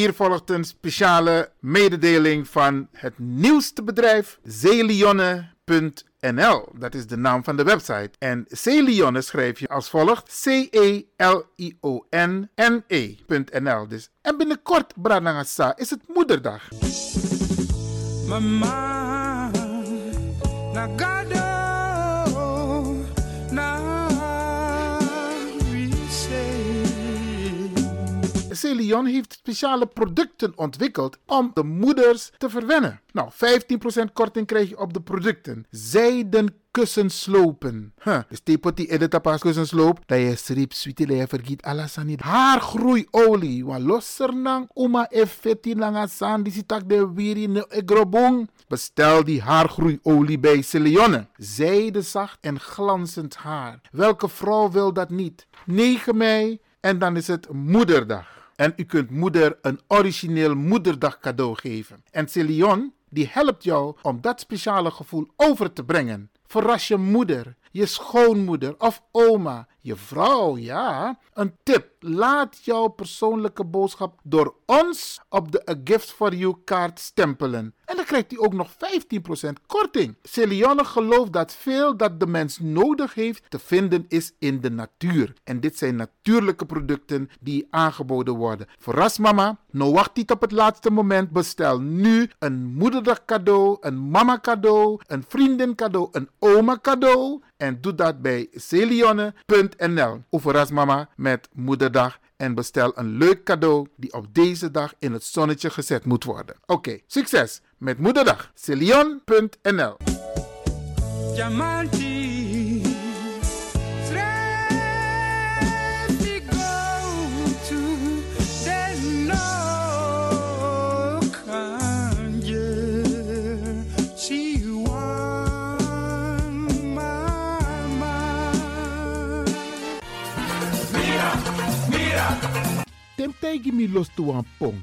Hier volgt een speciale mededeling van het nieuwste bedrijf Zeelionne.nl. Dat is de naam van de website. En Zeelionne schrijf je als volgt: C-E-L-I-O-N-N-E.nl. Dus, en binnenkort, Branagasa, is het moederdag. Mama, Celion heeft speciale producten ontwikkeld om de moeders te verwennen. Nou, 15% korting krijg je op de producten. Zijden kussenslopen. Huh. Dus tepoti edita kussensloop. Dat je strip sweetie je vergiet alasani. Haargroeiolie. Wa losser nang uma effetti nanga san. Die sitak de wiri ne egrobong. Bestel die haargroeiolie bij Celionne. Zijde zacht en glanzend haar. Welke vrouw wil dat niet? 9 mei en dan is het moederdag. En u kunt moeder een origineel moederdag cadeau geven. En Celion die helpt jou om dat speciale gevoel over te brengen. Verras je moeder, je schoonmoeder of oma, je vrouw, ja. Een tip, laat jouw persoonlijke boodschap door ons op de A Gift for You kaart stempelen. Krijgt u ook nog 15% korting. Celione gelooft dat veel dat de mens nodig heeft te vinden is in de natuur. En dit zijn natuurlijke producten die aangeboden worden. Verras mama, nou wacht niet op het laatste moment. Bestel nu een moederdag cadeau, een mama cadeau, een vriendin cadeau, een oma cadeau. En doe dat bij celionne.nl. Of verras mama met moederdag en bestel een leuk cadeau die op deze dag in het zonnetje gezet moet worden. Oké, succes met moederdag. Celion.nl mama. Temtegi mi los aan pom.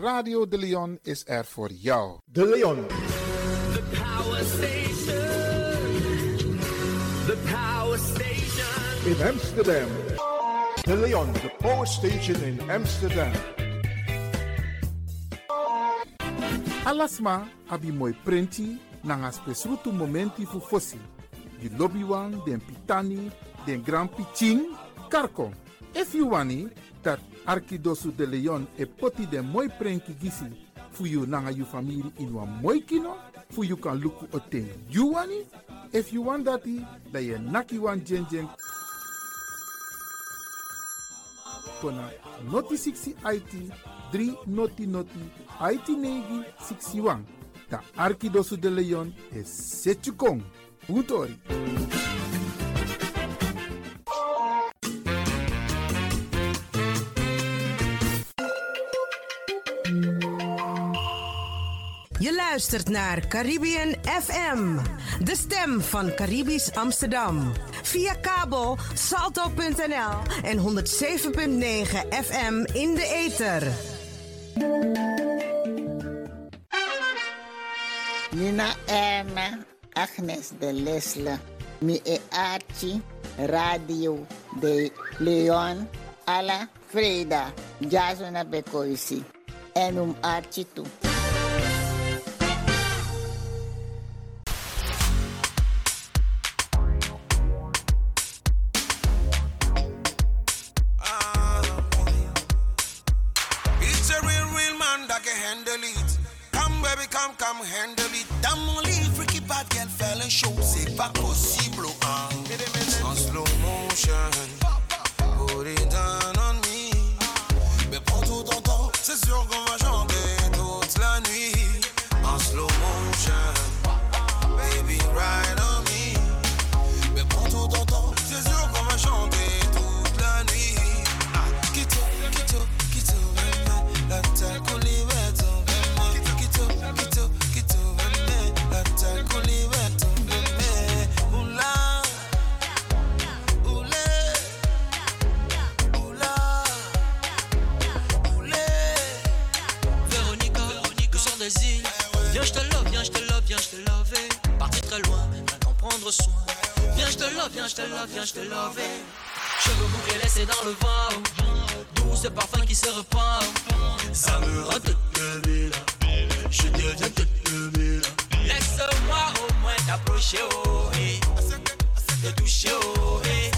Radio de Leon is er voor jou. De Leon. The power station. The power station. in Amsterdam. De Leon, the power station in Amsterdam. Alasma abi moi prenti nanga spesrutu momenti fu fosi. Di lobby wan, den pitani, den grand piching, karko. If you wani, dat de Leon e poti den moi prenki gisi fu you nanga you family in wan moi kino, fu you kan luku oten you wani. If you want dati, da ye naki wan jen jen kona noti 60 IT 3 noti noti IT negi 61. Da de Leon e Setchukong. Utori. Luistert naar Caribbean FM, de stem van Caribisch Amsterdam. Via kabel salto.nl en 107.9 FM in de ether. Nina Erna, Agnes de Lesle, mi Archie, Radio de Leon, Ala Freda, Jazona Bekoisi, en um Archie toe. Handle it. Come, baby, come, come, handle it. Dans mon lit, freaky bad girl, fell and show. C'est pas possible, hein. En slow motion. Put it down on me. Mais prends tout ton temps, c'est sûr qu'on je te love, viens, je te love. Cheveux bouclés laissés dans le vent. D'où ce parfum qui se repart. Ça me rend toute là. Je deviens toute là. Laisse-moi au moins t'approcher, oh, eh. Te toucher, oh, eh.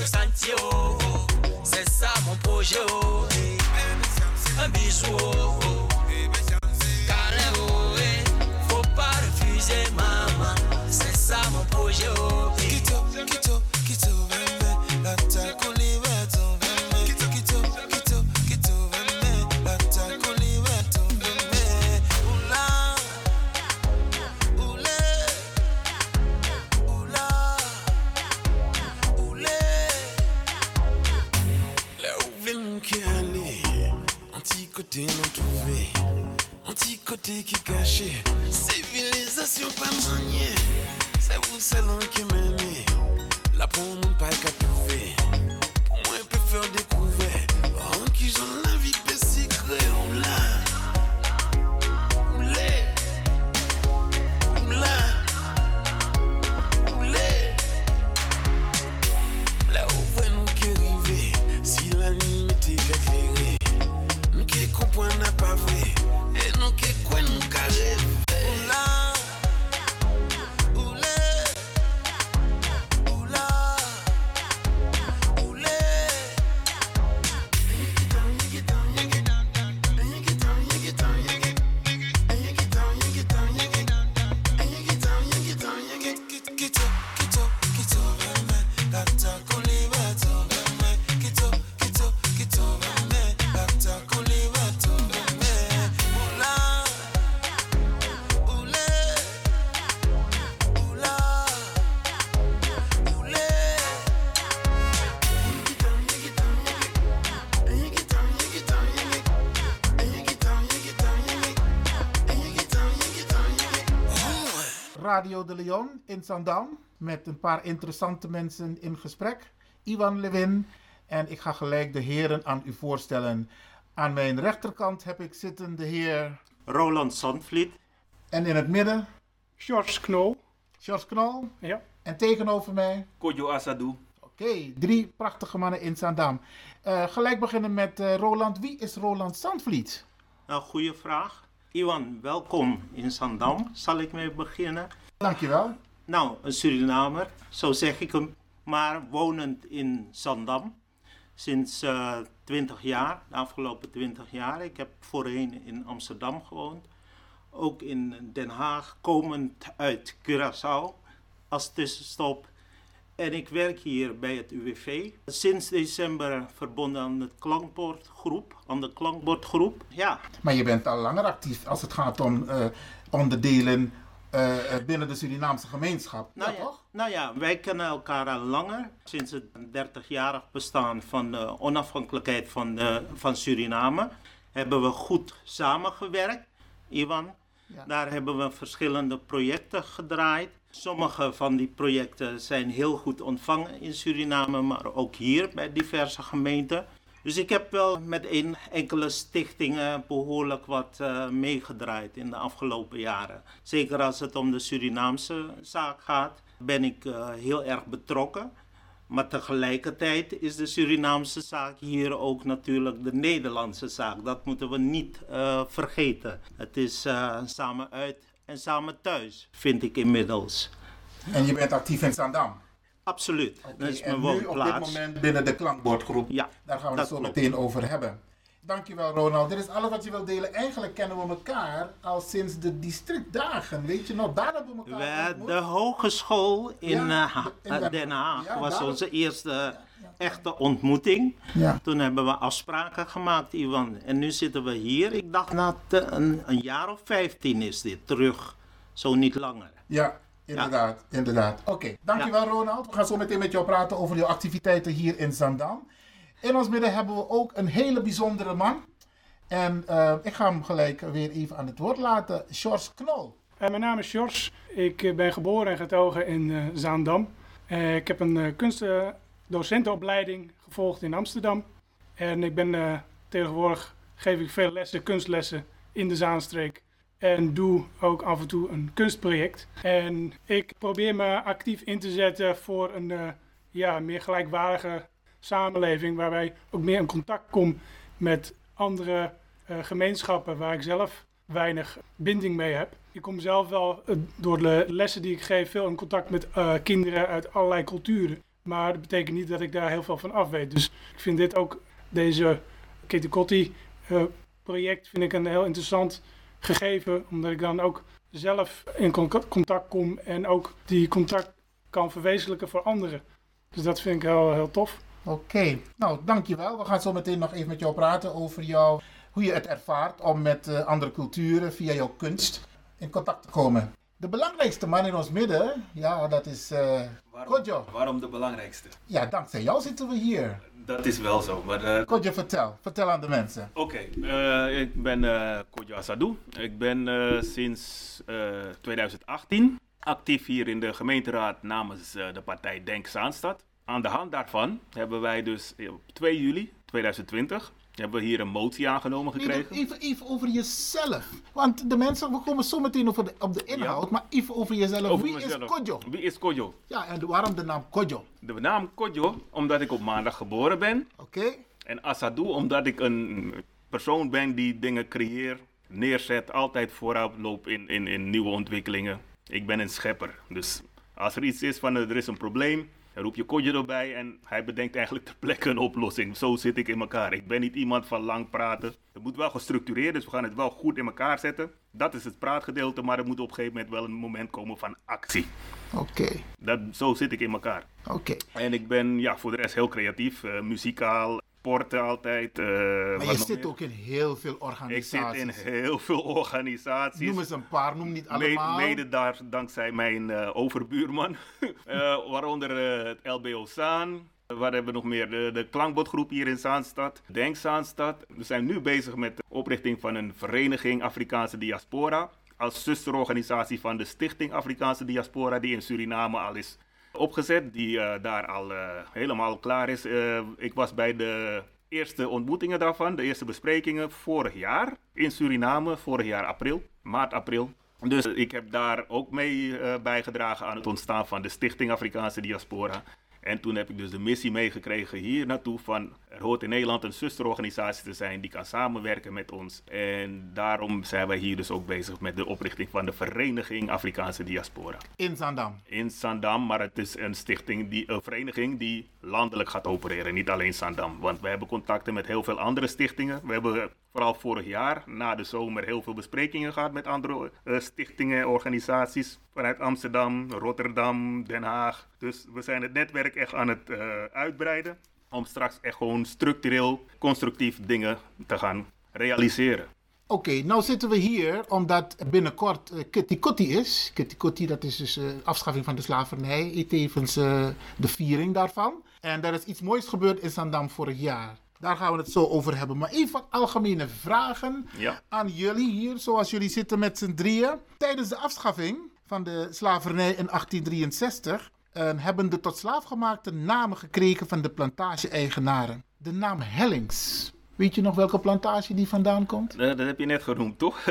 Te sentir, oh, oh. C'est ça mon projet, oh, eh. Un bisou, oh, oh. Câlin, oh, eh. Faut pas refuser, maman. Petit côté qui caché, civilisation pas maniée. C'est vous seul qui m'aimez. Là pour nous pas qu'à trouver. Pour moi, peut faire découvrir. En qui j'en Radio de Leon in Zandam met een paar interessante mensen in gesprek. Iwan Lewin en ik ga gelijk de heren aan u voorstellen. Aan mijn rechterkant heb ik zitten de heer Roland Zandvliet. en in het midden George Knol. George Knol Ja. en tegenover mij Kojo Asadu. Oké, drie prachtige mannen in Zandam. Eh, gelijk beginnen met eh, Roland. Wie is Roland Zandvliet? Nou, goede vraag. Iwan, welkom in Zandam. Zal ik mee beginnen? Dankjewel. Nou, een Surinamer, zo zeg ik hem, maar wonend in Zandam. Sinds eh 20 jaar, de afgelopen 20 jaar. Ik heb voorheen in Amsterdam gewoond. Ook in Den Haag, komend uit Curaçao als tussenstop. En ik werk hier bij het UWV. Sinds december verbonden aan de klankbordgroep. Aan de klankbordgroep. Ja, Maar je bent al langer actief als het gaat om eh, onderdelen eh, eh, binnen de Surinaamse gemeenschap. Nou ja, ja, toch? nou ja, wij kennen elkaar al langer. Sinds het 30-jarig bestaan van de onafhankelijkheid van, de, van Suriname hebben we goed samengewerkt, Iwan. Ja. Daar hebben we verschillende projecten gedraaid. Sommige van die projecten zijn heel goed ontvangen in Suriname, maar ook hier bij diverse gemeenten. Dus ik heb wel met een enkele stichtingen behoorlijk wat eh, meegedraaid in de afgelopen jaren. Zeker als het om de Surinaamse zaak gaat, ben ik eh, heel erg betrokken. Maar tegelijkertijd is de Surinaamse zaak hier ook natuurlijk de Nederlandse zaak. Dat moeten we niet eh, vergeten. Het is samen uit en samen thuis, vind ik inmiddels. En je bent actief in Zandam. Absoluut. dat is mijn en nu op dit woonplaats. moment binnen de klankbordgroep. Ja, Daar gaan we het zo klopt. meteen over hebben. Dankjewel Ronald. Dit is alles wat je wilt delen. Eigenlijk kennen we elkaar al sinds de districtdagen. Weet je nog, daar hebben we elkaar We, ontmoet. de hogeschool in, Ja, eh, in Den- Den Haag ja, was onze eerste echte ontmoeting. Toen hebben we afspraken gemaakt, Iwan. En nu zitten we hier. Ik dacht eh, een, een jaar of 15 is dit terug. Zo niet langer. Ja, inderdaad. inderdaad. Oké, dankjewel Ronald. We gaan zo meteen met jou praten over jouw activiteiten hier in Zandam. In ons midden hebben we ook een hele bijzondere man. En eh, ik ga hem gelijk weer even aan het woord laten. George Knol. Eh, mijn naam is George. Ik eh, ben geboren en getogen in eh, Zaandam. Eh, ik heb een eh, kunstdocentenopleiding gevolgd in Amsterdam. En ik ben eh, tegenwoordig geef ik veel lessen, kunstlessen in de Zaanstreek. En doe ook af en toe een kunstproject. En ik probeer me actief in te zetten voor een eh, ja, meer gelijkwaardige samenleving. Waarbij ook meer in contact kom met andere eh, gemeenschappen waar ik zelf weinig binding mee heb. Ik kom zelf wel eh, door de lessen die ik geef veel in contact met kinderen uit allerlei culturen. Maar dat betekent niet dat ik daar heel veel van af weet. Dus ik vind dit ook, deze Kitty eh project, vind ik een heel interessant gegeven. Omdat ik dan ook zelf in con- contact kom en ook die contact kan verwezenlijken voor anderen. Dus dat vind ik heel, heel tof. Oké, nou dankjewel. We gaan zo meteen nog even met jou praten over jou, hoe je het ervaart om met eh, andere culturen via jouw kunst in contact te komen. De belangrijkste man in ons midden, ja, dat is uh, Kodjo. Waarom de belangrijkste? Ja, dankzij jou zitten we hier. Dat is wel zo. Maar, uh, Kodjo, vertel. Vertel aan de mensen. Oké, okay, uh, ik ben uh, Kodjo Assadou. Ik ben sinds 2018 actief hier in de gemeenteraad namens de partij Denk Zaanstad. Aan de hand daarvan hebben wij dus op 2 juli 2020 hebben we hier een motie aangenomen gekregen. even, even over jezelf. Want de mensen, we komen zo meteen over de, op de inhoud, maar even over jezelf. Over Wie mezelf. is Kodjo? Wie is Kodjo? Ja, en waarom de naam Kodjo? De naam Kodjo, omdat ik op maandag geboren ben. Oké. En Assadou, omdat ik een persoon ben die dingen creëert, neerzet, altijd voorop loopt in, in, in nieuwe ontwikkelingen. Ik ben een schepper. Dus als er iets is van er is een probleem, dan roep je Kodje erbij en hij bedenkt eigenlijk ter plekke een oplossing. Zo zit ik in elkaar. Ik ben niet iemand van lang praten. Het moet wel gestructureerd, dus we gaan het wel goed in elkaar zetten. Dat is het praatgedeelte, maar er moet op een gegeven moment wel een moment komen van actie. Oké. Dat Zo zit ik in elkaar. Oké. En ik ben ja, voor de rest heel creatief, uh, muzikaal, sporten altijd. Uh, maar je zit ook in heel veel organisaties. Ik zit in heel veel organisaties. Noem eens een paar, noem niet allemaal. Mede, mede daar, dankzij mijn uh, overbuurman. uh, waaronder het LBO Zaan. Waar hebben we nog meer? De, de klankbordgroep hier in Zaanstad. Denk Zaanstad. We zijn nu bezig met de oprichting van een vereniging Afrikaanse Diaspora. Als zusterorganisatie van de Stichting Afrikaanse Diaspora, die in Suriname al is opgezet, die uh, daar al uh, helemaal klaar is. Uh, ik was bij de eerste ontmoetingen daarvan, de eerste besprekingen vorig jaar in Suriname, vorig jaar april, maart, april. Dus ik heb daar ook mee bijgedragen aan het ontstaan van de Stichting Afrikaanse Diaspora. En toen heb ik dus de missie meegekregen hier naartoe van er hoort in Nederland een zusterorganisatie te zijn die kan samenwerken met ons. En daarom zijn wij hier dus ook bezig met de oprichting van de Vereniging Afrikaanse Diaspora. In Zandam? In Zandam, maar het is een stichting, die, een vereniging die landelijk gaat opereren, niet alleen Zandam. Want we hebben contacten met heel veel andere stichtingen. We hebben vooral vorig jaar, na de zomer, heel veel besprekingen gehad met andere uh, stichtingen en organisaties. Vanuit Amsterdam, Rotterdam, Den Haag. Dus we zijn het netwerk echt aan het uh, uitbreiden. Om straks echt gewoon structureel, constructief dingen te gaan realiseren. Oké, nou zitten we hier omdat binnenkort uh, Kitty Kotti is. Kitty Kotti, dat is dus uh, afschaffing van de slavernij, tevens uh, de viering daarvan. En er is iets moois gebeurd in Zandam vorig jaar. Daar gaan we het zo over hebben. Maar even algemene vragen ja. aan jullie hier, zoals jullie zitten met z'n drieën. Tijdens de afschaffing van de slavernij in 1863 uh, hebben de tot slaafgemaakte namen gekregen van de plantage-eigenaren. De naam Hellings. Weet je nog welke plantage die vandaan komt? Dat, dat heb je net genoemd, toch?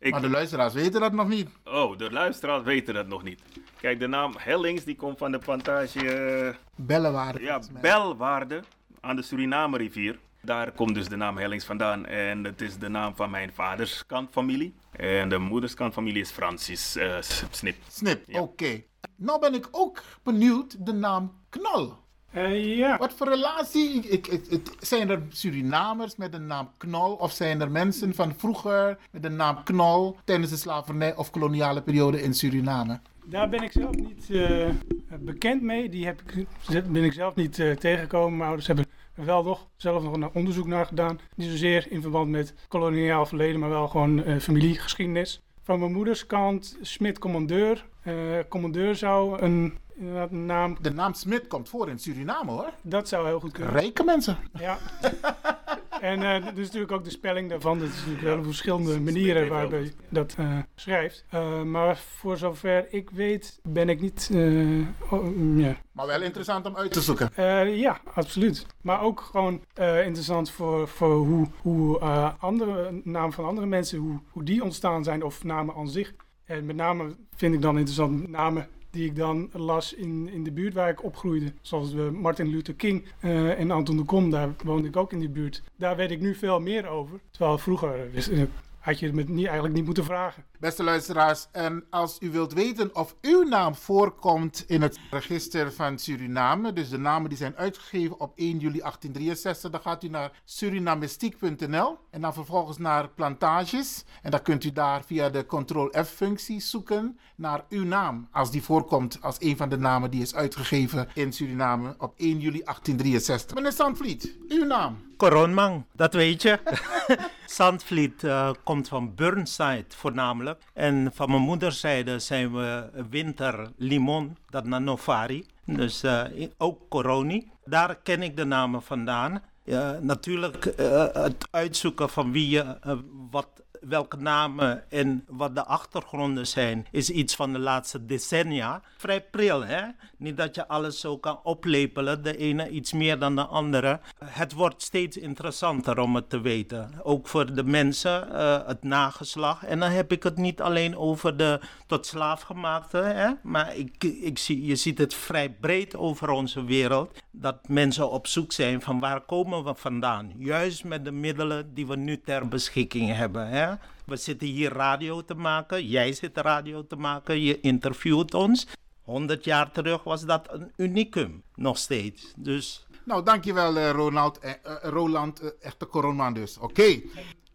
Ik... Maar de luisteraars weten dat nog niet. Oh, de luisteraars weten dat nog niet. Kijk, de naam Hellings die komt van de plantage... Uh... Bellewaarde. Ja, Belwaarde aan de Suriname-rivier. Daar komt dus de naam Hellings vandaan. En het is de naam van mijn vaders kantfamilie. En de moederskantfamilie is Francis uh, Snip. Snip, ja. oké. Okay. Nou ben ik ook benieuwd de naam Knol. Uh, ja. Wat voor relatie? Ik, ik, ik, zijn er Surinamers met de naam Knol? Of zijn er mensen van vroeger met de naam Knol tijdens de slavernij of koloniale periode in Suriname? Daar ben ik zelf niet uh, bekend mee. Die heb ik, ben ik zelf niet uh, tegengekomen. Mijn ouders hebben wel nog zelf nog een onderzoek naar gedaan. Niet zozeer in verband met koloniaal verleden, maar wel gewoon uh, familiegeschiedenis. Van mijn moeders kant, Smit Commandeur. commandeur zou een naam... De naam Smit komt voor in Suriname hoor. Dat zou heel goed kunnen. Rijke mensen. Ja. en uh, dus natuurlijk ook de spelling daarvan. Dat is natuurlijk wel verschillende manieren waarbij je dat uh, schrijft. Uh, maar voor zover ik weet ben ik niet... Oh, ja. Maar wel interessant om uit te zoeken. ja, absoluut. Maar ook gewoon interessant voor, voor hoe, hoe andere namen van andere mensen, hoe, hoe die ontstaan zijn of namen aan zich. En met name vind ik dan interessant namen die ik dan las in, in de buurt waar ik opgroeide. Zoals de Martin Luther King uh, en Anton de Kom, daar woonde ik ook in die buurt. Daar weet ik nu veel meer over. Terwijl vroeger wist, had je het me niet, eigenlijk niet moeten vragen. Beste luisteraars, en als u wilt weten of uw naam voorkomt in het register van Suriname, dus de namen die zijn uitgegeven op 1 juli 1863, dan gaat u naar surinamistiek.nl en dan vervolgens naar plantages. En dan kunt u daar via de Ctrl-F-functie zoeken naar uw naam, als die voorkomt als een van de namen die is uitgegeven in Suriname op 1 juli 1863. Meneer Sandvliet, uw naam. Coronman, dat weet je. Zandvliet uh, komt van Burnside voornamelijk. En van mijn moederszijde zijn we winter Limon, dat naar Novari. Dus uh, ook Coroni. Daar ken ik de namen vandaan. Natuurlijk het uitzoeken van wie je wat welke namen en wat de achtergronden zijn, is iets van de laatste decennia. Vrij pril, hè? Niet dat je alles zo kan oplepelen, de ene iets meer dan de andere. Het wordt steeds interessanter om het te weten. Ook voor de mensen, uh, het nageslag. En dan heb ik het niet alleen over de tot slaafgemaakte, hè? maar ik, ik zie, je ziet het vrij breed over onze wereld. Dat mensen op zoek zijn van waar komen we vandaan. Juist met de middelen die we nu ter beschikking hebben. Hè? We zitten hier radio te maken, jij zit radio te maken, je interviewt ons. 100 jaar terug was dat een unicum, nog steeds. Dus... Nou, dankjewel uh, Ronald, uh, uh, Roland, echte coronman dus. Oké,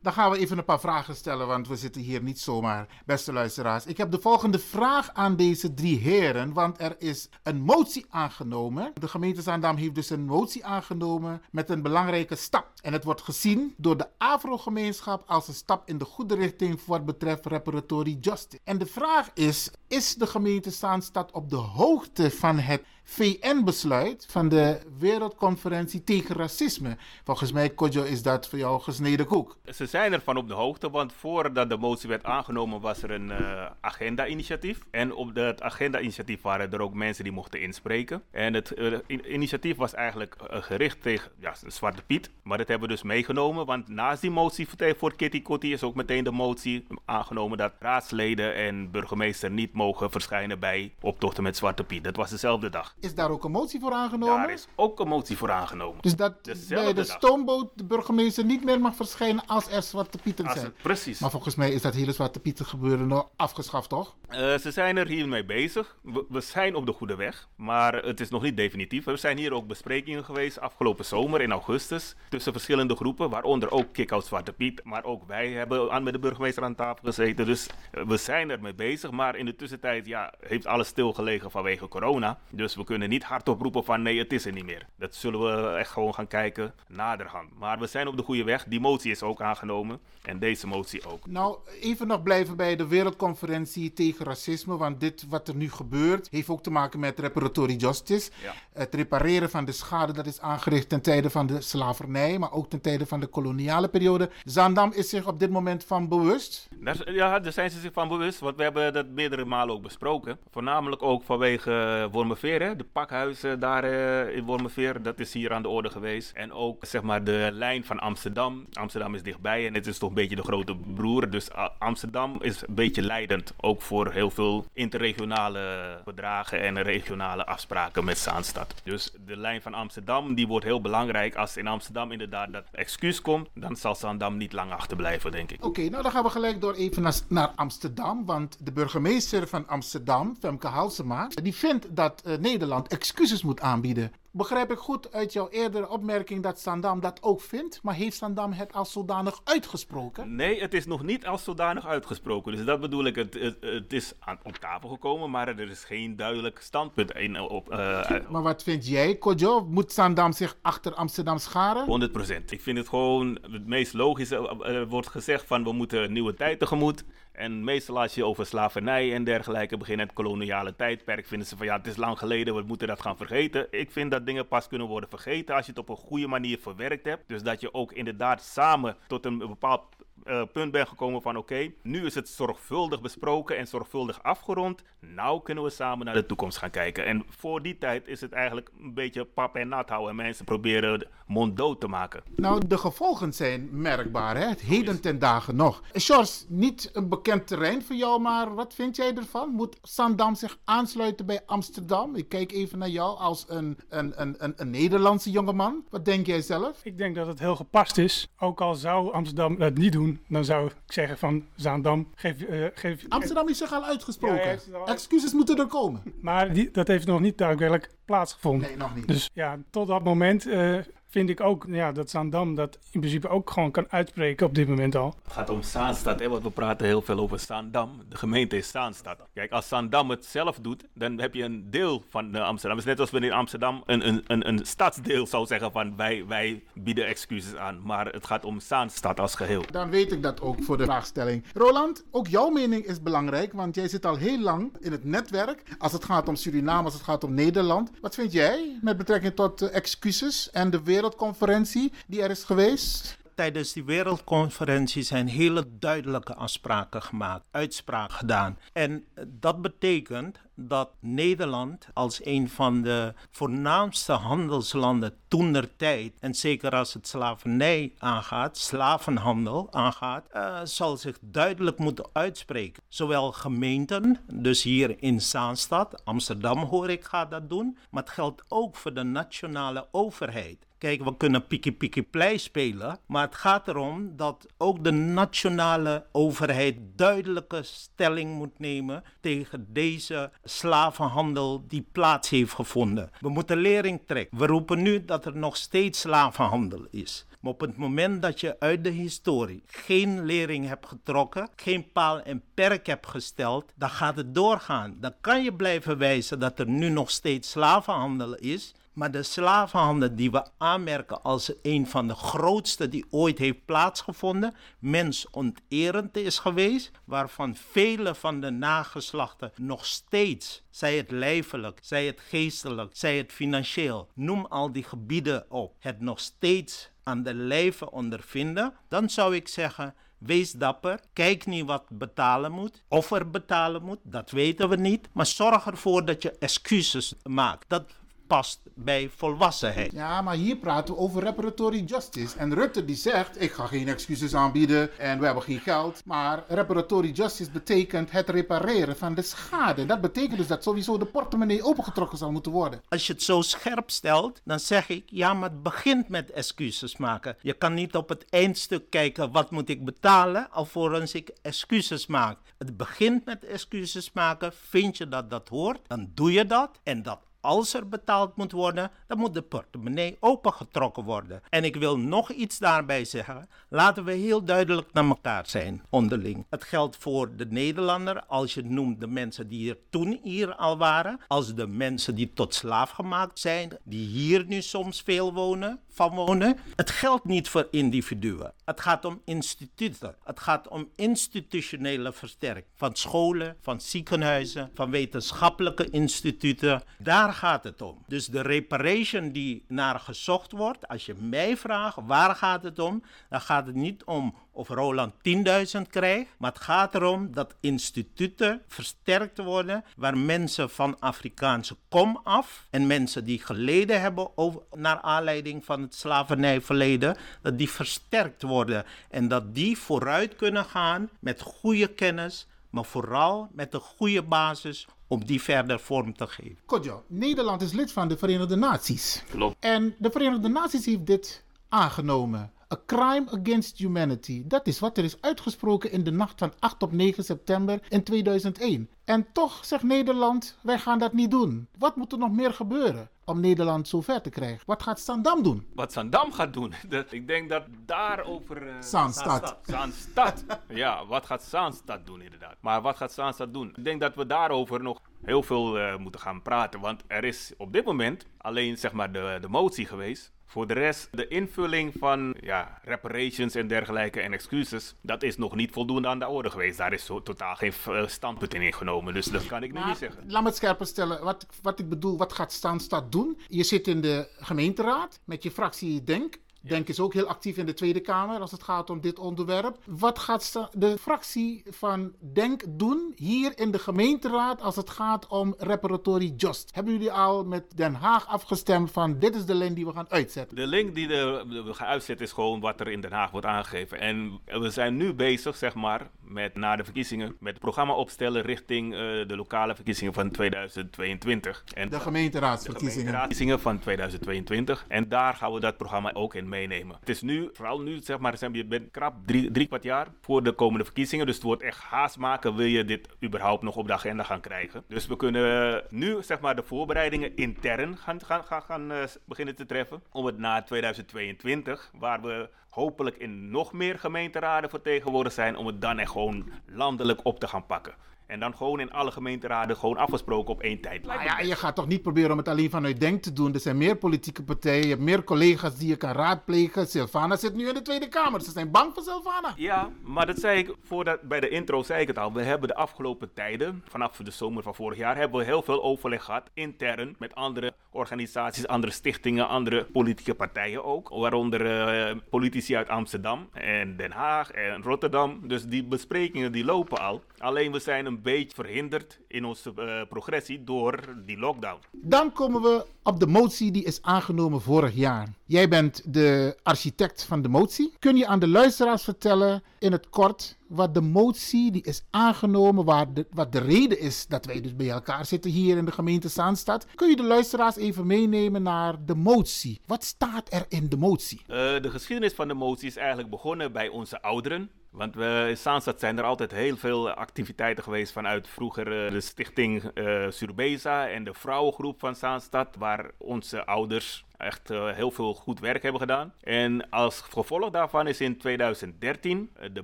dan gaan we even een paar vragen stellen, want we zitten hier niet zomaar, beste luisteraars. Ik heb de volgende vraag aan deze drie heren, want er is een motie aangenomen. De gemeente Zaandam heeft dus een motie aangenomen met een belangrijke stap. En het wordt gezien door de Afro-gemeenschap als een stap in de goede richting voor wat betreft reparatory justice. En de vraag is, is de gemeente Zaanstad op de hoogte van het VN-besluit van de Wereldconferentie tegen Racisme. Volgens mij, Kodjo, is dat voor jou gesneden koek. Ze zijn ervan op de hoogte, want voordat de motie werd aangenomen was er een uh, agenda-initiatief. En op dat agenda-initiatief waren er ook mensen die mochten inspreken. En het uh, initiatief was eigenlijk uh, gericht tegen ja, Zwarte Piet. Maar dat hebben we dus meegenomen, want naast die motie voor Kitty Kotti is ook meteen de motie aangenomen dat raadsleden en burgemeester niet mogen verschijnen bij optochten met Zwarte Piet. Dat was dezelfde dag. Is daar ook een motie voor aangenomen? Daar is ook een motie voor aangenomen. Dus dat Dezelfde bij de dag. stoomboot de burgemeester niet meer mag verschijnen als er Zwarte Pieten zijn. Precies. Maar volgens mij is dat hele Zwarte Pieten gebeuren nog afgeschaft, toch? Uh, ze zijn er hiermee bezig. We, we, zijn op de goede weg, maar het is nog niet definitief. Er zijn hier ook besprekingen geweest afgelopen zomer in augustus tussen verschillende groepen, waaronder ook Kick-Out Zwarte Piet. Maar ook wij hebben aan, met de burgemeester aan tafel gezeten. Dus uh, we zijn ermee bezig, maar in de tussentijd ja, heeft alles stilgelegen vanwege corona. Dus we we kunnen niet hardop roepen van nee, het is er niet meer. Dat zullen we echt gewoon gaan kijken naderhand. Maar we zijn op de goede weg. Die motie is ook aangenomen. En deze motie ook. Nou, even nog blijven bij de Wereldconferentie tegen Racisme. Want dit wat er nu gebeurt, heeft ook te maken met reparatory justice. Ja. Het repareren van de schade dat is aangericht ten tijde van de slavernij, maar ook ten tijde van de koloniale periode. Zandam is zich op dit moment van bewust? ja, daar zijn ze zich van bewust. Want we hebben dat meerdere malen ook besproken. Voornamelijk ook vanwege Wormerveer de pakhuizen daar uh, in Wormerveer, dat is hier aan de orde geweest. En ook zeg maar de lijn van Amsterdam. Amsterdam is dichtbij en het is toch een beetje de grote broer. Dus uh, Amsterdam is een beetje leidend. Ook voor heel veel interregionale bedragen en regionale afspraken met Zaanstad. Dus de lijn van Amsterdam die wordt heel belangrijk. Als in Amsterdam inderdaad dat excuus komt, dan zal Zaandam niet lang achterblijven, denk ik. Oké, nou dan gaan we gelijk door even naar, naar, Amsterdam. Want de burgemeester van Amsterdam, Femke Halsema, die vindt dat uh, Nederland Nederland excuses moet aanbieden. Begrijp ik goed uit jouw eerdere opmerking dat Sandam dat ook vindt, maar heeft Sandam het als zodanig uitgesproken? Nee, het is nog niet als zodanig uitgesproken. Dus dat bedoel ik, het, het, het is aan, op tafel gekomen, maar er is geen duidelijk standpunt in, op. Uh, maar wat vind jij, Kojo? Moet Sandam zich achter Amsterdam scharen? 100%. Ik vind het gewoon het meest logische. Er wordt gezegd van we moeten een nieuwe tijd tegemoet. En meestal als je over slavernij en dergelijke begint, het koloniale tijdperk, vinden ze van ja, het is lang geleden, we moeten dat gaan vergeten. Ik vind dat dingen pas kunnen worden vergeten als je het op een goede manier verwerkt hebt. Dus dat je ook inderdaad samen tot een bepaald uh, punt ben gekomen van oké, nu is het zorgvuldig besproken en zorgvuldig afgerond. Nou kunnen we samen naar de toekomst gaan kijken. En voor die tijd is het eigenlijk een beetje pap en nat houden en mensen proberen mond dood te maken. Nou, de gevolgen zijn merkbaar, hè? Het heden ten dagen nog. Sjors, niet een bekend terrein voor jou, maar wat vind jij ervan? Moet Sandam zich aansluiten bij Amsterdam? Ik kijk even naar jou als een, een, een, een, een Nederlandse jongeman. Wat denk jij zelf? Ik denk dat het heel gepast is. Ook al zou Amsterdam het niet doen, dan zou ik zeggen van Zaandam, geef... Uh, geef Amsterdam is zich al uitgesproken. Ja, al... Excuses moeten er komen. Maar die, dat heeft nog niet daadwerkelijk plaatsgevonden. Nee, nog niet. Dus ja, tot dat moment uh, vind ik ook ja, dat Zaandam dat in principe ook gewoon kan uitspreken op dit moment al. Het gaat om Zaanstad, hè, want we praten heel veel over Zaandam. De gemeente is Zaanstad. Kijk, als Zaandam het zelf doet, dan heb je een deel van de Amsterdam. Het is net als wanneer Amsterdam een, een, een, een stadsdeel zou zeggen van wij, wij bieden excuses aan. Maar het gaat om Zaanstad als geheel. Dan weet ik dat ook voor de vraagstelling. Roland, ook jouw mening is belangrijk, want jij zit al heel lang in het netwerk. Als het gaat om Suriname, als het gaat om Nederland. Wat vind jij met betrekking tot uh, excuses en de wereldconferentie die er is geweest? tijdens die wereldconferentie zijn hele duidelijke afspraken gemaakt, uitspraken gedaan. En dat betekent dat Nederland als een van de voornaamste handelslanden toen der tijd, en zeker als het slavernij aangaat, slavenhandel aangaat, uh, zal zich duidelijk moeten uitspreken. Zowel gemeenten, dus hier in Zaanstad, Amsterdam hoor ik gaat dat doen, maar het geldt ook voor de nationale overheid. Kijk, we kunnen piki plei spelen, maar het gaat erom dat ook de nationale overheid duidelijke stelling moet nemen tegen deze slavenhandel die plaats heeft gevonden. We moeten lering trekken. We roepen nu dat er nog steeds slavenhandel is. Maar op het moment dat je uit de historie geen lering hebt getrokken, geen paal en perk hebt gesteld, dan gaat het doorgaan. Dan kan je blijven wijzen dat er nu nog steeds slavenhandel is. Maar de slavenhandel die we aanmerken als een van de grootste die ooit heeft plaatsgevonden, mensonterend is geweest, waarvan vele van de nageslachten nog steeds, zij het lijfelijk, zij het geestelijk, zij het financieel, noem al die gebieden op, het nog steeds aan de lijve ondervinden, dan zou ik zeggen, Wees dapper. Kijk niet wat betalen moet. Of er betalen moet, dat weten we niet. Maar zorg ervoor dat je excuses maakt. Dat past bij volwassenheid. Ja, maar hier praten we over reparatory justice. En Rutte die zegt, ik ga geen excuses aanbieden en we hebben geen geld. Maar reparatory justice betekent het repareren van de schade. Dat betekent dus dat sowieso de portemonnee opengetrokken zal moeten worden. Als je het zo scherp stelt, dan zeg ik, ja, maar het begint met excuses maken. Je kan niet op het eindstuk kijken, wat moet ik betalen, alvorens ik excuses maak. Het begint met excuses maken. Vind je dat dat hoort, dan doe je dat. En dat als er betaald moet worden, dan moet de portemonnee opengetrokken worden. En ik wil nog iets daarbij zeggen. Laten we heel duidelijk naar elkaar zijn, onderling. Het geldt voor de Nederlander, als je noemt de mensen die hier toen hier al waren, als de mensen die tot slaaf gemaakt zijn, die hier nu soms veel wonen, van wonen. Het geldt niet voor individuen. Het gaat om instituten. Het gaat om institutionele versterking van scholen, van ziekenhuizen, van wetenschappelijke instituten. Daar gaat het om. Dus de reparation die naar gezocht wordt, als je mij vraagt waar gaat het om, dan gaat het niet om of Roland 10.000 krijgt, maar het gaat erom dat instituten versterkt worden waar mensen van Afrikaanse kom af en mensen die geleden hebben over, naar aanleiding van het slavernijverleden, dat die versterkt worden en dat die vooruit kunnen gaan met goede kennis, maar vooral met een goede basis om die verder vorm te geven. Kodjo, Nederland is lid van de Verenigde Naties. Klopt. En de Verenigde Naties heeft dit aangenomen. A crime against humanity. Dat is wat er is uitgesproken in de nacht van 8 op 9 september in 2001. En toch zegt Nederland, wij gaan dat niet doen. Wat moet er nog meer gebeuren om Nederland zover te krijgen? Wat gaat Sandam doen? Wat Sandam gaat doen? De, ik denk dat daarover... Uh, Zaanstad. Zaanstad. ja, wat gaat Zaanstad doen inderdaad? Maar wat gaat Zaanstad doen? Ik denk dat we daarover nog heel veel uh, moeten gaan praten. Want er is op dit moment alleen zeg maar de, de motie geweest voor de rest, de invulling van ja, reparations en dergelijke en excuses, dat is nog niet voldoende aan de orde geweest. Daar is zo totaal geen uh, standpunt in ingenomen, dus dat kan ik nu niet zeggen. Laat me het scherper stellen. Wat, wat ik bedoel, wat gaat Staanstad doen? Je zit in de gemeenteraad met je fractie Denk. Denk is ook heel actief in de Tweede Kamer als het gaat om dit onderwerp. Wat gaat de fractie van Denk doen hier in de gemeenteraad als het gaat om reparatory just? Hebben jullie al met Den Haag afgestemd van dit is de lijn die we gaan uitzetten? De link die we gaan uitzetten is gewoon wat er in Den Haag wordt aangegeven. En we zijn nu bezig, zeg maar, met na de verkiezingen, met het programma opstellen richting uh, de lokale verkiezingen van 2022. En de gemeenteraadsverkiezingen. De gemeenteraadsverkiezingen van 2022. En daar gaan we dat programma ook in meenemen. Het is nu, vooral nu, zeg maar, je bent krap drie, drie kwart jaar voor de komende verkiezingen. Dus het wordt echt haast maken, wil je dit überhaupt nog op de agenda gaan krijgen. Dus we kunnen nu, zeg maar, de voorbereidingen intern gaan, gaan, gaan, gaan eh, beginnen te treffen. Om het na 2022, waar we hopelijk in nog meer gemeenteraden vertegenwoordigd zijn, om het dan echt gewoon landelijk op te gaan pakken. En dan gewoon in alle gemeenteraden gewoon afgesproken op één tijd. Nou ja, je gaat toch niet proberen om het alleen vanuit Denk te doen. Er zijn meer politieke partijen, je hebt meer collega's die je kan raadplegen. Silvana zit nu in de Tweede Kamer. Ze zijn bang voor Silvana. Ja, maar dat zei ik voordat, bij de intro zei ik het al. We hebben de afgelopen tijden, vanaf de zomer van vorig jaar, hebben we heel veel overleg gehad intern met andere organisaties, andere stichtingen, andere politieke partijen ook. Waaronder eh, politici uit Amsterdam en Den Haag en Rotterdam. Dus die besprekingen die lopen al. Alleen we zijn een beetje verhinderd in onze eh, progressie door die lockdown. Dan komen we op de motie die is aangenomen vorig jaar. Jij bent de architect van de motie. Kun je aan de luisteraars vertellen in het kort wat de motie die is aangenomen, waar de, wat de reden is dat wij dus bij elkaar zitten hier in de gemeente Zaanstad? Kun je de luisteraars even meenemen naar de motie? Wat staat er in de motie? Eh, de geschiedenis van de motie is eigenlijk begonnen bij onze ouderen. Want we, in Zaanstad zijn er altijd heel veel activiteiten geweest vanuit vroeger eh, de stichting eh Surbeza en de vrouwengroep van Zaanstad, waar onze ouders echt eh, heel veel goed werk hebben gedaan. En als gevolg daarvan is in 2013 eh, de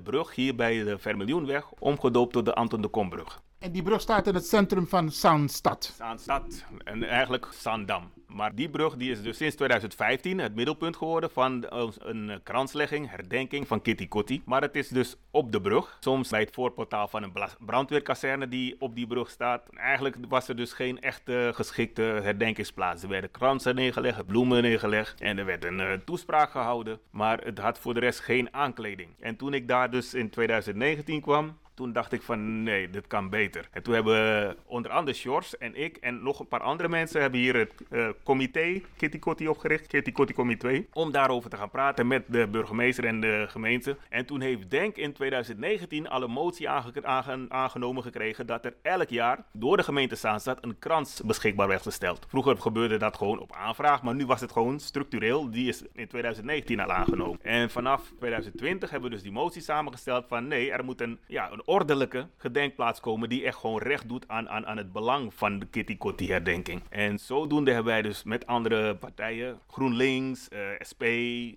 brug hier bij de Vermiljoenweg omgedoopt tot de Anton de Kombrug. En die brug staat in het centrum van Zaanstad. Zaanstad en eigenlijk Zaandam. Maar die brug die is dus sinds 2015 het middelpunt geworden van een kranslegging, herdenking van Kitty Kotti. Maar het is dus op de brug, soms bij het voorportaal van een brandweerkazerne die op die brug staat. Eigenlijk was er dus geen echte geschikte herdenkingsplaats. Er werden kransen neergelegd, bloemen neergelegd en er werd een eh, toespraak gehouden. Maar het had voor de rest geen aankleding. En toen ik daar dus in 2019 kwam, toen dacht ik van nee, dit kan beter. En toen hebben onder andere Sjors en ik en nog een paar andere mensen hebben hier het eh, comité Kitty Kotti opgericht, Kitty Kotti Comité, om daarover te gaan praten met de burgemeester en de gemeente. En toen heeft Denk in 2019 al een motie aange- aange- aangenomen gekregen dat er elk jaar door de gemeente Zaanstad een krans beschikbaar werd gesteld. Vroeger gebeurde dat gewoon op aanvraag, maar nu was het gewoon structureel. Die is in 2019 al aangenomen. En vanaf 2020 hebben we dus die motie samengesteld van nee, er moet een, ja, een ordelijke gedenkplaats komen die echt gewoon recht doet aan, aan, aan het belang van de Kitty Kotti herdenking. En zodoende hebben wij dus met andere partijen, GroenLinks, eh, SP,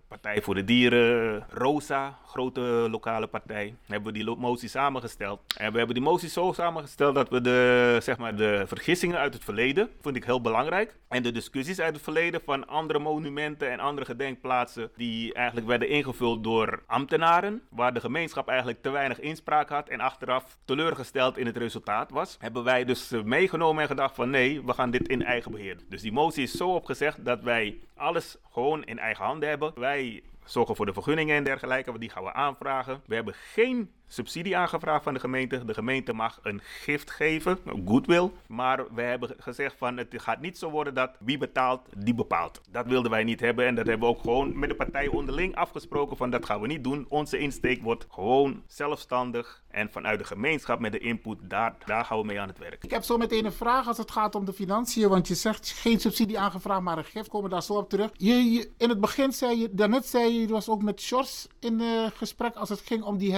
Partij voor de Dieren, ROSA, grote lokale partij, hebben we die motie samengesteld. En we hebben die motie zo samengesteld dat we de, zeg maar, de vergissingen uit het verleden, vond ik heel belangrijk, en de discussies uit het verleden van andere monumenten en andere gedenkplaatsen die eigenlijk werden ingevuld door ambtenaren, waar de gemeenschap eigenlijk te weinig inspraak had en achteraf teleurgesteld in het resultaat was, hebben wij dus eh, meegenomen en gedacht van nee, we gaan dit in eigen beheer. Dus die motie is zo opgezegd dat wij alles gewoon in eigen handen hebben. Wij zorgen voor de vergunningen en dergelijke, want die gaan we aanvragen. We hebben geen subsidie aangevraagd van de gemeente. De gemeente mag een gift geven, goodwill. Maar we hebben gezegd van het gaat niet zo worden dat wie betaalt, die bepaalt. Dat wilden wij niet hebben en dat hebben we ook gewoon met de partijen onderling afgesproken van dat gaan we niet doen. Onze insteek wordt gewoon zelfstandig en vanuit de gemeenschap met de input, daar, daar gaan we mee aan het werk. Ik heb zo meteen een vraag als het gaat om de financiën. Want je zegt geen subsidie aangevraagd, maar een gift. Komen daar zo op terug. Je, in het begin zei je, daarnet zei je, je was ook met Sjors in eh, gesprek als het ging om die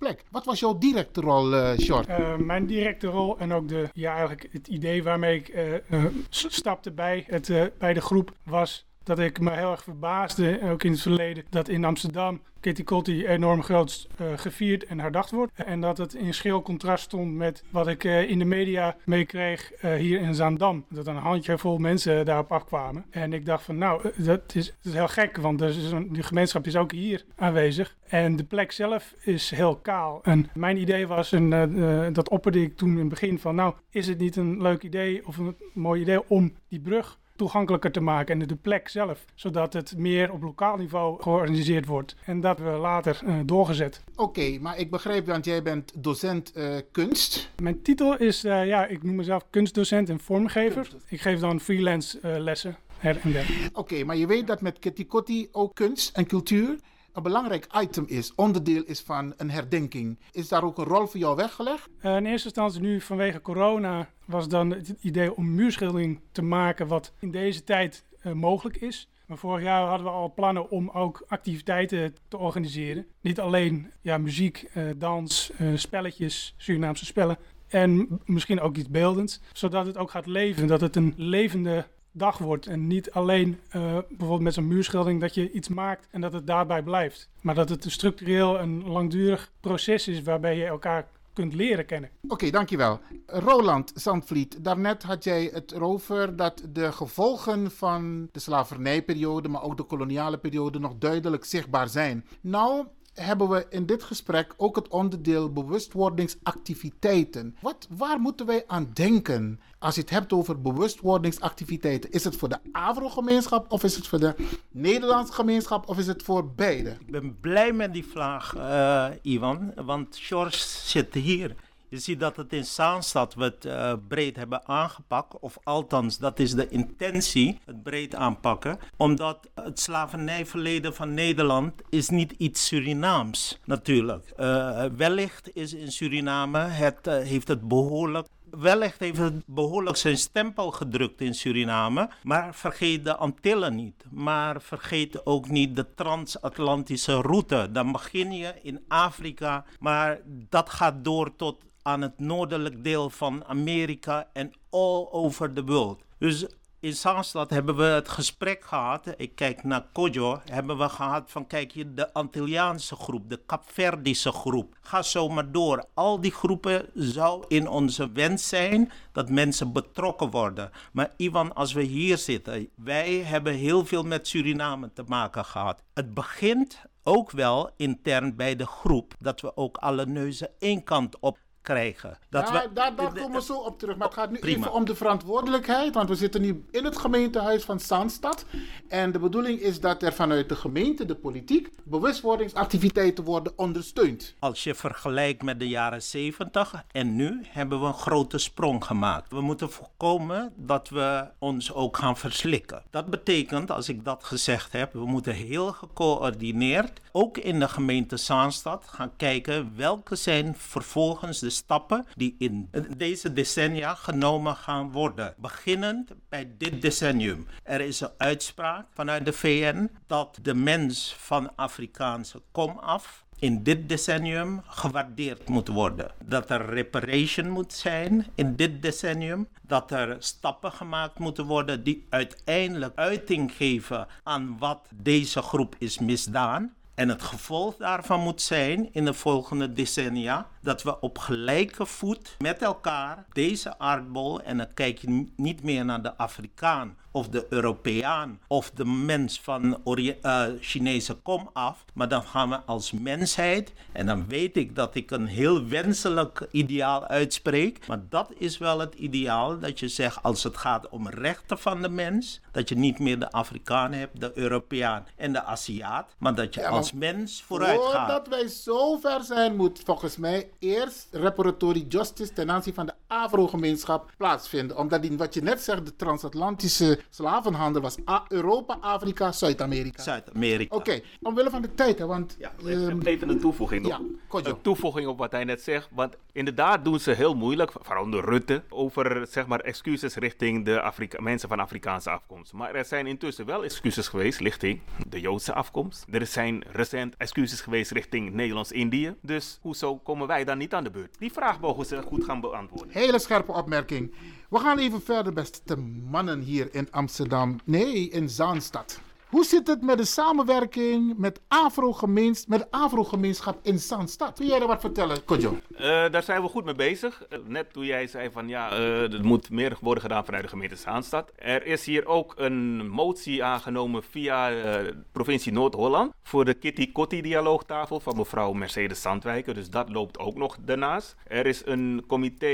herdenkingsplek. Wat was jouw directe rol, eh Sjors? Eh, mijn directe rol en ook de, ja, eigenlijk het idee waarmee ik eh, stapte bij, het, bij de groep was dat ik me heel erg verbaasde, ook in het verleden, dat in Amsterdam Kitty Kotti enorm groot eh, gevierd en herdacht wordt. En dat het in schil contrast stond met wat ik eh, in de media meekreeg eh, hier in Zaandam. Dat een handjevol mensen daarop afkwamen. En ik dacht van nou, dat is, is heel gek, want er is een, die gemeenschap is ook hier aanwezig. En de plek zelf is heel kaal. En mijn idee was, en dat opperde ik toen in het begin van nou, is het niet een leuk idee of een mooi idee om die brug toegankelijker te maken en de plek zelf, zodat het meer op lokaal niveau georganiseerd wordt. En dat we later eh, doorgezet. Oké, maar ik begrijp, want jij bent docent eh, kunst. Mijn titel is, eh, ja, ik noem mezelf kunstdocent en vormgever. Ik geef dan freelance lessen her en der. Oké, maar je weet dat met Kitty Kotti ook kunst en cultuur belangrijk item is, onderdeel is van een herdenking. Is daar ook een rol voor jou weggelegd? Eh, in eerste instantie nu vanwege corona was dan het idee om muurschildering te maken wat in deze tijd eh, mogelijk is. Maar vorig jaar hadden we al plannen om ook activiteiten te organiseren. Niet alleen ja, muziek, uh, dans, spelletjes, Surinaamse spellen. En misschien ook iets beeldends. Zodat het ook gaat leven. Dat het een levende dag wordt. En niet alleen uh, bijvoorbeeld met zo'n muurschildering dat je iets maakt en dat het daarbij blijft. Maar dat het een structureel en langdurig proces is waarbij je elkaar kunt leren kennen. Oké, dankjewel. Roland Zandvliet, daarnet had jij het erover dat de gevolgen van de slavernijperiode, maar ook de koloniale periode nog duidelijk zichtbaar zijn. Nou, hebben we in dit gesprek ook het onderdeel bewustwordingsactiviteiten. Wat, waar moeten wij aan denken als je het hebt over bewustwordingsactiviteiten? Is het voor de Avro-gemeenschap of is het voor de Nederlandse gemeenschap of is het voor beide? Ik ben blij met die vraag, uh, Ivan, want George zit hier. Je ziet dat het in Zaanstad we het uh, breed hebben aangepakt. Of althans, dat is de intentie, het breed aanpakken. Omdat het slavernijverleden van Nederland is niet iets Surinaams natuurlijk. Uh, wellicht is in Suriname, het uh, heeft het behoorlijk wellicht heeft het behoorlijk zijn stempel gedrukt in Suriname. Maar vergeet de Antillen niet. Maar vergeet ook niet de transatlantische route. Dan begin je in Afrika, maar dat gaat door tot aan het noordelijk deel van Amerika en all over the world. Dus in Zaanstad hebben we het gesprek gehad. Ik kijk naar Kojo. Hebben we gehad van kijk je de Antilliaanse groep, de Capverdische groep. Ga zo maar door. Al die groepen zou in onze wens zijn dat mensen betrokken worden. Maar Ivan, als we hier zitten, wij hebben heel veel met Suriname te maken gehad. Het begint ook wel intern bij de groep dat we ook alle neuzen één kant op krijgen. Dat ja, we, daar, daar komen we zo op terug. Maar het gaat nu prima. even om de verantwoordelijkheid. Want we zitten nu in het gemeentehuis van Zaanstad. En de bedoeling is dat er vanuit de gemeente, de politiek, bewustwordingsactiviteiten worden ondersteund. Als je vergelijkt met de jaren 70 en nu, hebben we een grote sprong gemaakt. We moeten voorkomen dat we ons ook gaan verslikken. Dat betekent, als ik dat gezegd heb, we moeten heel gecoördineerd, ook in de gemeente Zaanstad, gaan kijken welke zijn vervolgens de stappen die in deze decennia genomen gaan worden. Beginnend bij dit decennium. Er is een uitspraak vanuit de VN dat de mens van Afrikaanse komaf in dit decennium gewaardeerd moet worden. Dat er reparation moet zijn in dit decennium. Dat er stappen gemaakt moeten worden die uiteindelijk uiting geven aan wat deze groep is misdaan. En het gevolg daarvan moet zijn in de volgende decennia dat we op gelijke voet met elkaar deze aardbol, en dan kijk je niet meer naar de Afrikaan of de Europeaan of de mens van Ori uh, Chinese kom af, maar dan gaan we als mensheid, en dan weet ik dat ik een heel wenselijk ideaal uitspreek, maar dat is wel het ideaal dat je zegt als het gaat om rechten van de mens, dat je niet meer de Afrikaan hebt, de Europeaan en de Aziat, maar dat je ja, als mens vooruit gaat. Voordat wij zo ver zijn, moet volgens mij eerst reparatory justice ten aanzien van de Afro-gemeenschap plaatsvinden. Omdat wat je net zegt, de transatlantische slavenhandel was Europa, Afrika, Zuid-Amerika. Zuid-Amerika. Oké, okay, omwille van de tijd, hè, want... Ja, um, even een toevoeging. Ja, een toevoeging op wat hij net zegt. Want inderdaad doen ze heel moeilijk, vooral de Rutte, over zeg maar excuses richting de Afrika mensen van Afrikaanse afkomst. Maar er zijn intussen wel excuses geweest richting de Joodse afkomst. Er zijn recent excuses geweest richting Nederlands-Indië. Dus hoezo komen wij dan niet aan de beurt? Die vraag mogen ze goed gaan beantwoorden. Hele scherpe opmerking. We gaan even verder, beste mannen hier in Amsterdam. Nee, in Zaanstad. Hoe zit het met de samenwerking met, Afro met de Afro-gemeenschap in Zaanstad? Kun jij er wat vertellen, Kojo? Uh, daar zijn we goed mee bezig. Uh, net toen jij zei van ja, uh, er moet meer worden gedaan vanuit de gemeente Zaanstad. Er is hier ook een motie aangenomen via de provincie Noord-Holland voor de Kitty Kotti dialoogtafel van mevrouw Mercedes Zandwijker. Dus dat loopt ook nog daarnaast. Er is een comité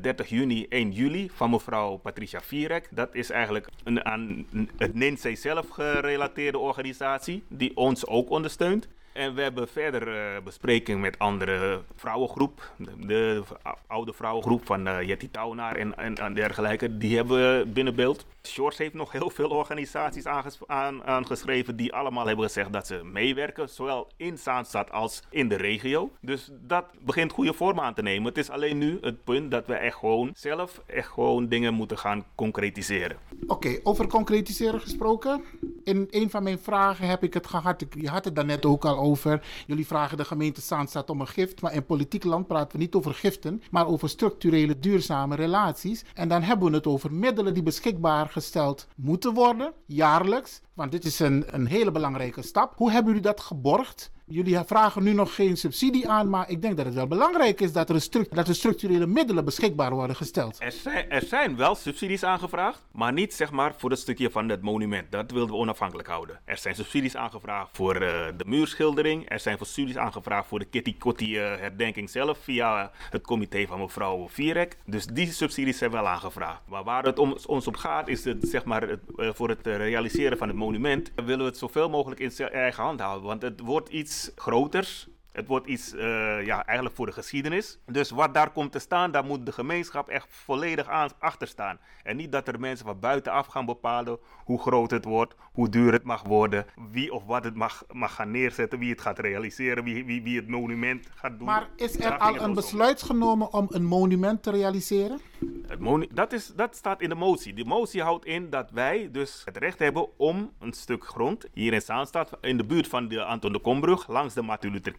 30 juni, 1 juli van mevrouw Patricia Vierek. Dat is eigenlijk een, aan het NINC zelf gerelateerde organisatie die ons ook ondersteunt. En we hebben verder uh, bespreking met andere vrouwengroep. De, de oude vrouwengroep van uh, Jetty Taunaar en, en, dergelijke. Die hebben we binnen beeld. Shorts heeft nog heel veel organisaties aan, aangeschreven. Die allemaal hebben gezegd dat ze meewerken. Zowel in Zaanstad als in de regio. Dus dat begint goede vorm aan te nemen. Het is alleen nu het punt dat we echt gewoon zelf echt gewoon dingen moeten gaan concretiseren. Oké, over concretiseren gesproken. in een van mijn vragen heb ik het gehad. Je had het daarnet ook al over. Jullie vragen de gemeente Zaanstad om een gift. Maar in politiek land praten we niet over giften, maar over structurele duurzame relaties. En dan hebben we het over middelen die beschikbaar gesteld moeten worden, jaarlijks. Want dit is een, een hele belangrijke stap. Hoe hebben jullie dat geborgd? Jullie vragen nu nog geen subsidie aan, maar ik denk dat het wel belangrijk is dat er, dat er structurele middelen beschikbaar worden gesteld. Er zijn, wel subsidies aangevraagd, maar niet zeg maar voor het stukje van het monument. Dat wilden we onafhankelijk houden. Er zijn subsidies aangevraagd voor uh, de muurschildering. Er zijn subsidies aangevraagd voor de Kitty Kotti uh, herdenking zelf via het comité van mevrouw Vierek. Dus die subsidies zijn wel aangevraagd. Maar waar het om, ons om gaat is het, zeg maar, uh, voor het realiseren van het monument willen we het zoveel mogelijk in eigen hand houden. Want het wordt iets groters. Het wordt iets, uh, ja, eigenlijk voor de geschiedenis. Dus wat daar komt te staan, daar moet de gemeenschap echt volledig aan, achter staan. En niet dat er mensen van buitenaf gaan bepalen hoe groot het wordt, hoe duur het mag worden, wie of wat het mag, mag gaan neerzetten, wie het gaat realiseren, wie, wie, wie het monument gaat doen. Maar is er al een besluit genomen om een monument te realiseren? Het dat, is, dat staat in de motie. De motie houdt in dat wij dus het recht hebben om een stuk grond hier in Zaanstad, in de buurt van de Anton de Kombrug, langs de Martin Luther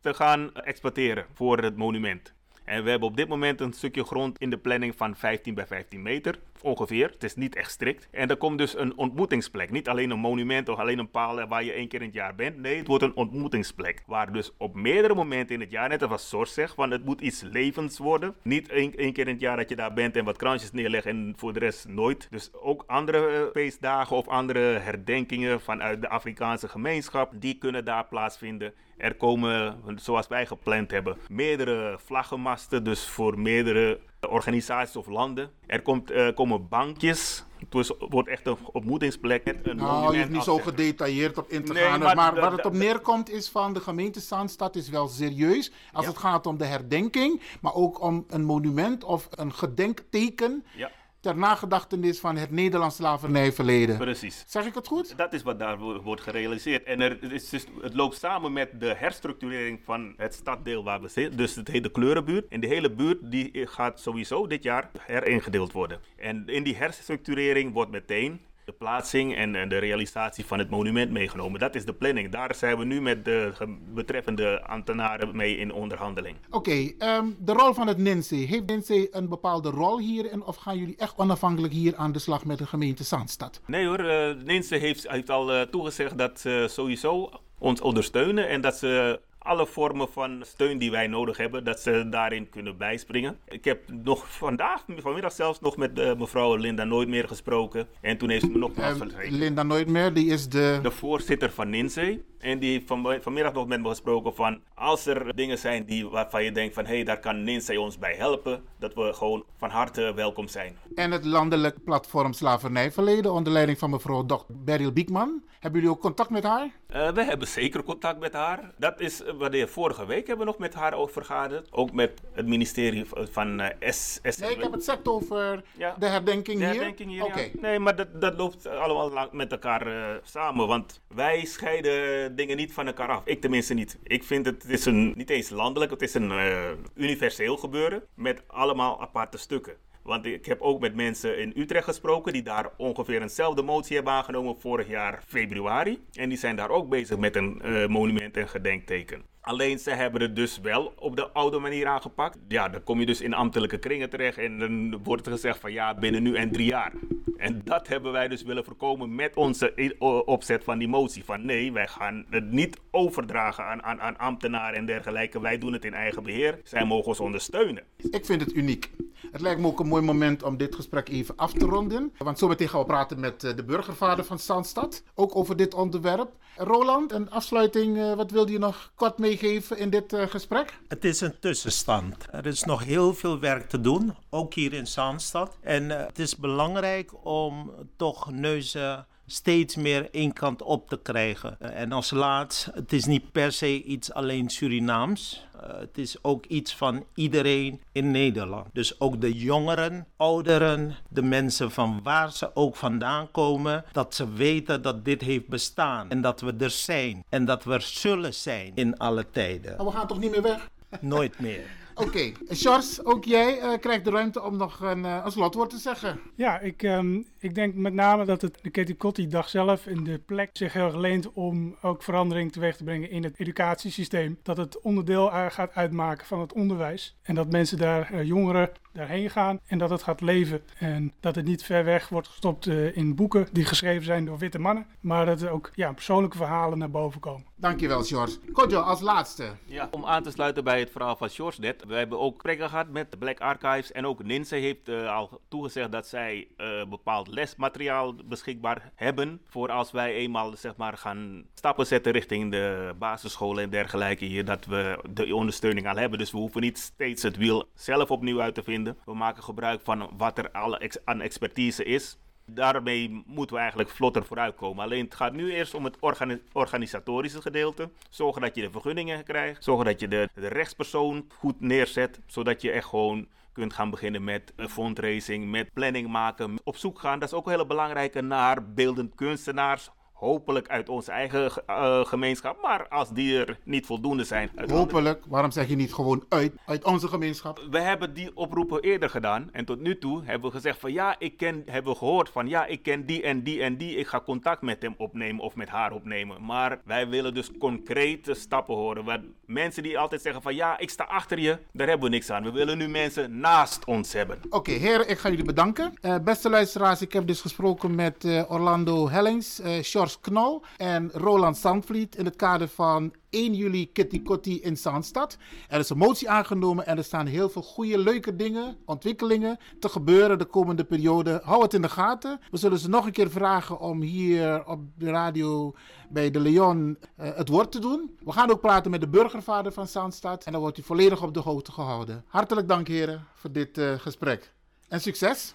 Te gaan exploiteren voor het monument. En we hebben op dit moment een stukje grond in de planning van 15 bij 15 meter ongeveer. Het is niet echt strikt. En er komt dus een ontmoetingsplek. Niet alleen een monument of alleen een paal waar je één keer in het jaar bent. Nee, het wordt een ontmoetingsplek. Waar dus op meerdere momenten in het jaar, net als Sors zegt, van het moet iets levens worden. Niet één, één, keer in het jaar dat je daar bent en wat kransjes neerlegt en voor de rest nooit. Dus ook andere uh, feestdagen of andere herdenkingen vanuit de Afrikaanse gemeenschap, die kunnen daar plaatsvinden. Er komen, zoals wij gepland hebben, meerdere vlaggenmasten, dus voor meerdere organisaties of landen. Er komt, uh, komen bankjes. Het wordt echt een ontmoetingsplek. Een nou, je hoeft niet zo gedetailleerd op in te nee, gaan. Maar, maar waar het op neerkomt is van de gemeente Zaanstad is wel serieus. Als ja. het gaat om de herdenking, maar ook om een monument of een gedenkteken. Ja ter nagedachtenis van het Nederlands slavernijverleden. Precies. Zeg ik het goed? Dat is wat daar wordt gerealiseerd. En er is dus, het loopt samen met de herstructurering van het staddeel waar we zitten. Dus het heet de Kleurenbuurt. En de hele buurt die gaat sowieso dit jaar heringedeeld worden. En in die herstructurering wordt meteen de plaatsing en, de realisatie van het monument meegenomen. Dat is de planning. Daar zijn we nu met de betreffende ambtenaren mee in onderhandeling. Oké, okay, ehm, de rol van het NINSE. Heeft NINSE een bepaalde rol hierin of gaan jullie echt onafhankelijk hier aan de slag met de gemeente Zandstad? Nee hoor, uh, NINSE heeft, heeft al uh, toegezegd dat ze sowieso ons ondersteunen en dat ze alle vormen van steun die wij nodig hebben, dat ze daarin kunnen bijspringen. Ik heb nog vandaag, vanmiddag zelfs, nog met uh, mevrouw Linda Nooit meer gesproken. En toen heeft ze me nog uh, Linda Nooit meer, die is de... De voorzitter van NINSE. En die heeft van, vanmiddag nog met me gesproken van als er dingen zijn die, waarvan je denkt van hé, hey, daar kan NINSE ons bij helpen, dat we gewoon van harte welkom zijn. En het landelijk platform Slavernijverleden onder leiding van mevrouw Dr. Beryl Biekman. Hebben jullie ook contact met haar? Uh, we hebben zeker contact met haar. Dat is wanneer vorige week hebben we nog met haar over vergaderd. Ook met het ministerie van uh, S, S. Nee, ik heb het sect over ja. de herdenking de hier. Herdenking hier okay. ja. Nee, maar dat, dat loopt allemaal met elkaar uh, samen. Want wij scheiden dingen niet van elkaar af. Ik tenminste niet. Ik vind het, het is een, niet eens landelijk, het is een uh, universeel gebeuren met allemaal aparte stukken. Want ik heb ook met mensen in Utrecht gesproken die daar ongeveer eenzelfde motie hebben aangenomen vorig jaar februari. En die zijn daar ook bezig met een uh, monument en gedenkteken. Alleen ze hebben het dus wel op de oude manier aangepakt. Ja, dan kom je dus in ambtelijke kringen terecht en dan wordt er gezegd van ja, binnen nu en drie jaar. En dat hebben wij dus willen voorkomen met onze opzet van die motie. Van nee, wij gaan het niet overdragen aan, aan, aan ambtenaren en dergelijke. Wij doen het in eigen beheer. Zij mogen ons ondersteunen. Ik vind het uniek. Het lijkt me ook een mooi moment om dit gesprek even af te ronden. Want zometeen gaan we praten met eh, de burgervader van Zandstad. Ook over dit onderwerp. Roland, een afsluiting. Eh, wat wilde je nog kort meegeven in dit uh, gesprek? Het is een tussenstand. Er is nog heel veel werk te doen, ook hier in Zaanstad. En uh, het is belangrijk om toch neuzen steeds meer één kant op te krijgen. En als laatst, het is niet per se iets alleen Surinaams. Uh, het is ook iets van iedereen in Nederland. Dus ook de jongeren, ouderen, de mensen van waar ze ook vandaan komen, dat ze weten dat dit heeft bestaan en dat we er zijn en dat we er zullen zijn in alle tijden. Maar we gaan toch niet meer weg? Nooit meer. Oké, okay. Sjors, ook jij uh, krijgt de ruimte om nog een, uh, slotwoord te zeggen. Ja, ik, um, ik denk met name dat het de Ketikotti-dag zelf en de plek zich heel erg leent om ook verandering teweeg te brengen in het educatiesysteem. Dat het onderdeel gaat uitmaken van het onderwijs. En dat mensen daar, jongeren, daarheen gaan en dat het gaat leven. En dat het niet ver weg wordt gestopt in boeken die geschreven zijn door witte mannen. Maar dat er ook ja, persoonlijke verhalen naar boven komen. Dankjewel, Sjors. Kodjo, als laatste. Ja, om aan te sluiten bij het verhaal van Sjors net. We hebben ook gesprekken gehad met de Black Archives. En ook NINSE heeft uh, al toegezegd dat zij uh, bepaald lesmateriaal beschikbaar hebben. Voor als wij eenmaal zeg maar, gaan stappen zetten richting de basisscholen en dergelijke hier. Dat we de ondersteuning al hebben. Dus we hoeven niet steeds het wiel zelf opnieuw uit te vinden. We maken gebruik van wat er al ex aan expertise is. Daarmee moeten we eigenlijk vlotter vooruitkomen. Alleen het gaat nu eerst om het organi organisatorische gedeelte. Zorgen dat je de vergunningen krijgt. Zorgen dat je de, de rechtspersoon goed neerzet. Zodat je echt gewoon kunt gaan beginnen met een fundraising, met planning maken. Op zoek gaan, dat is ook een hele belangrijke naar beeldend kunstenaars hopelijk uit onze eigen uh, gemeenschap. Maar als die er niet voldoende zijn. Hopelijk, waarom zeg je niet gewoon uit, uit onze gemeenschap? We hebben die oproepen eerder gedaan. En tot nu toe hebben we gezegd van ja, ik ken, hebben we gehoord van ja, ik ken die en die en die. Ik ga contact met hem opnemen of met haar opnemen. Maar wij willen dus concrete stappen horen. Waar mensen die altijd zeggen van ja, ik sta achter je, daar hebben we niks aan. We willen nu mensen naast ons hebben. Oké, okay, heren, ik ga jullie bedanken. Uh, beste luisteraars, ik heb dus gesproken met uh, Orlando Hellings, uh, George Knol en Roland Sandvliet in het kader van 1 juli Kitty Kotti in Zaanstad. Er is een motie aangenomen en er staan heel veel goede, leuke dingen, ontwikkelingen te gebeuren de komende periode. Hou het in de gaten. We zullen ze nog een keer vragen om hier op de radio bij de Leon uh, het woord te doen. We gaan ook praten met de burgervader van Zaanstad en dan wordt u volledig op de hoogte gehouden. Hartelijk dank heren voor dit uh, gesprek en succes.